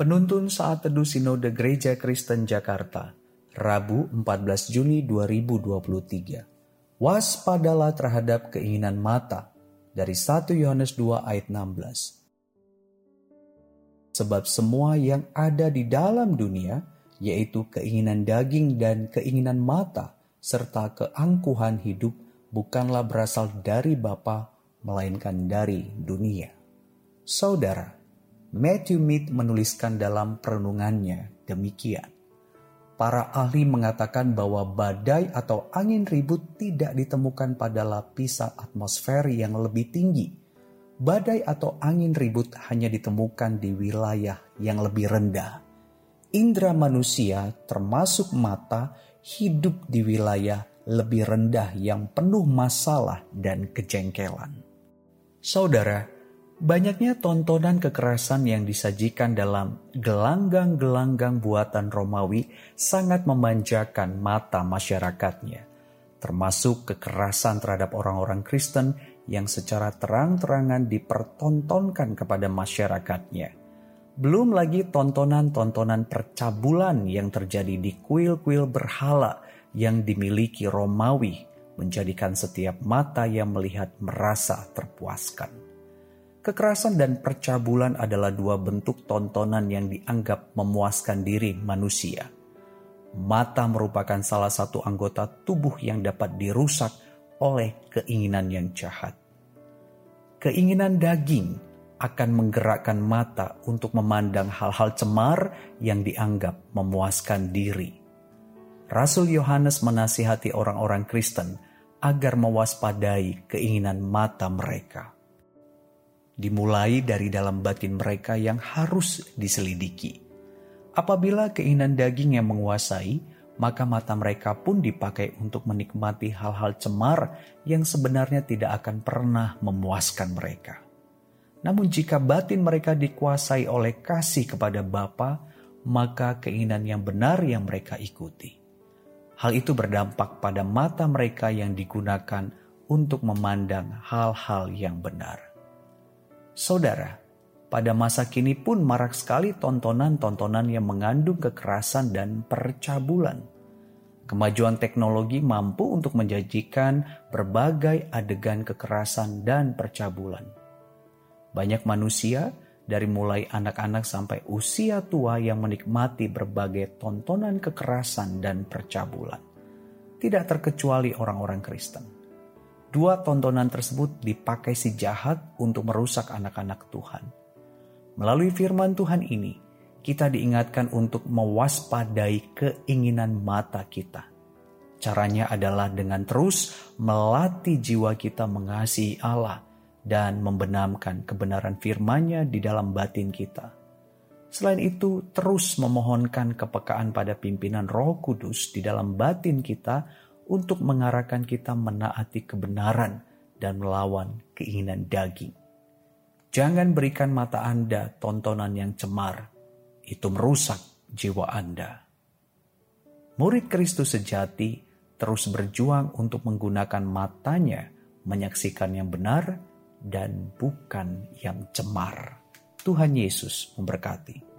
Penuntun Saat Teduh Sinode Gereja Kristen Jakarta, Rabu 14 Juni 2023. Waspadalah terhadap keinginan mata dari 1 Yohanes 2 ayat 16. Sebab semua yang ada di dalam dunia, yaitu keinginan daging dan keinginan mata, serta keangkuhan hidup, bukanlah berasal dari Bapa, melainkan dari dunia. Saudara, Matthew Mead menuliskan dalam perenungannya demikian. Para ahli mengatakan bahwa badai atau angin ribut tidak ditemukan pada lapisan atmosfer yang lebih tinggi. Badai atau angin ribut hanya ditemukan di wilayah yang lebih rendah. Indra manusia, termasuk mata, hidup di wilayah lebih rendah yang penuh masalah dan kejengkelan. Saudara, Banyaknya tontonan kekerasan yang disajikan dalam gelanggang-gelanggang buatan Romawi sangat memanjakan mata masyarakatnya, termasuk kekerasan terhadap orang-orang Kristen yang secara terang-terangan dipertontonkan kepada masyarakatnya. Belum lagi tontonan-tontonan percabulan yang terjadi di kuil-kuil berhala yang dimiliki Romawi menjadikan setiap mata yang melihat merasa terpuaskan. Kekerasan dan percabulan adalah dua bentuk tontonan yang dianggap memuaskan diri manusia. Mata merupakan salah satu anggota tubuh yang dapat dirusak oleh keinginan yang jahat. Keinginan daging akan menggerakkan mata untuk memandang hal-hal cemar yang dianggap memuaskan diri. Rasul Yohanes menasihati orang-orang Kristen agar mewaspadai keinginan mata mereka dimulai dari dalam batin mereka yang harus diselidiki. Apabila keinginan daging yang menguasai, maka mata mereka pun dipakai untuk menikmati hal-hal cemar yang sebenarnya tidak akan pernah memuaskan mereka. Namun jika batin mereka dikuasai oleh kasih kepada Bapa, maka keinginan yang benar yang mereka ikuti. Hal itu berdampak pada mata mereka yang digunakan untuk memandang hal-hal yang benar. Saudara, pada masa kini pun marak sekali tontonan-tontonan yang mengandung kekerasan dan percabulan. Kemajuan teknologi mampu untuk menjanjikan berbagai adegan kekerasan dan percabulan. Banyak manusia, dari mulai anak-anak sampai usia tua yang menikmati berbagai tontonan kekerasan dan percabulan. Tidak terkecuali orang-orang Kristen. Dua tontonan tersebut dipakai si jahat untuk merusak anak-anak Tuhan. Melalui firman Tuhan ini, kita diingatkan untuk mewaspadai keinginan mata kita. Caranya adalah dengan terus melatih jiwa kita mengasihi Allah dan membenamkan kebenaran firman-Nya di dalam batin kita. Selain itu, terus memohonkan kepekaan pada pimpinan Roh Kudus di dalam batin kita untuk mengarahkan kita menaati kebenaran dan melawan keinginan daging. Jangan berikan mata Anda tontonan yang cemar, itu merusak jiwa Anda. Murid Kristus sejati terus berjuang untuk menggunakan matanya menyaksikan yang benar dan bukan yang cemar. Tuhan Yesus memberkati.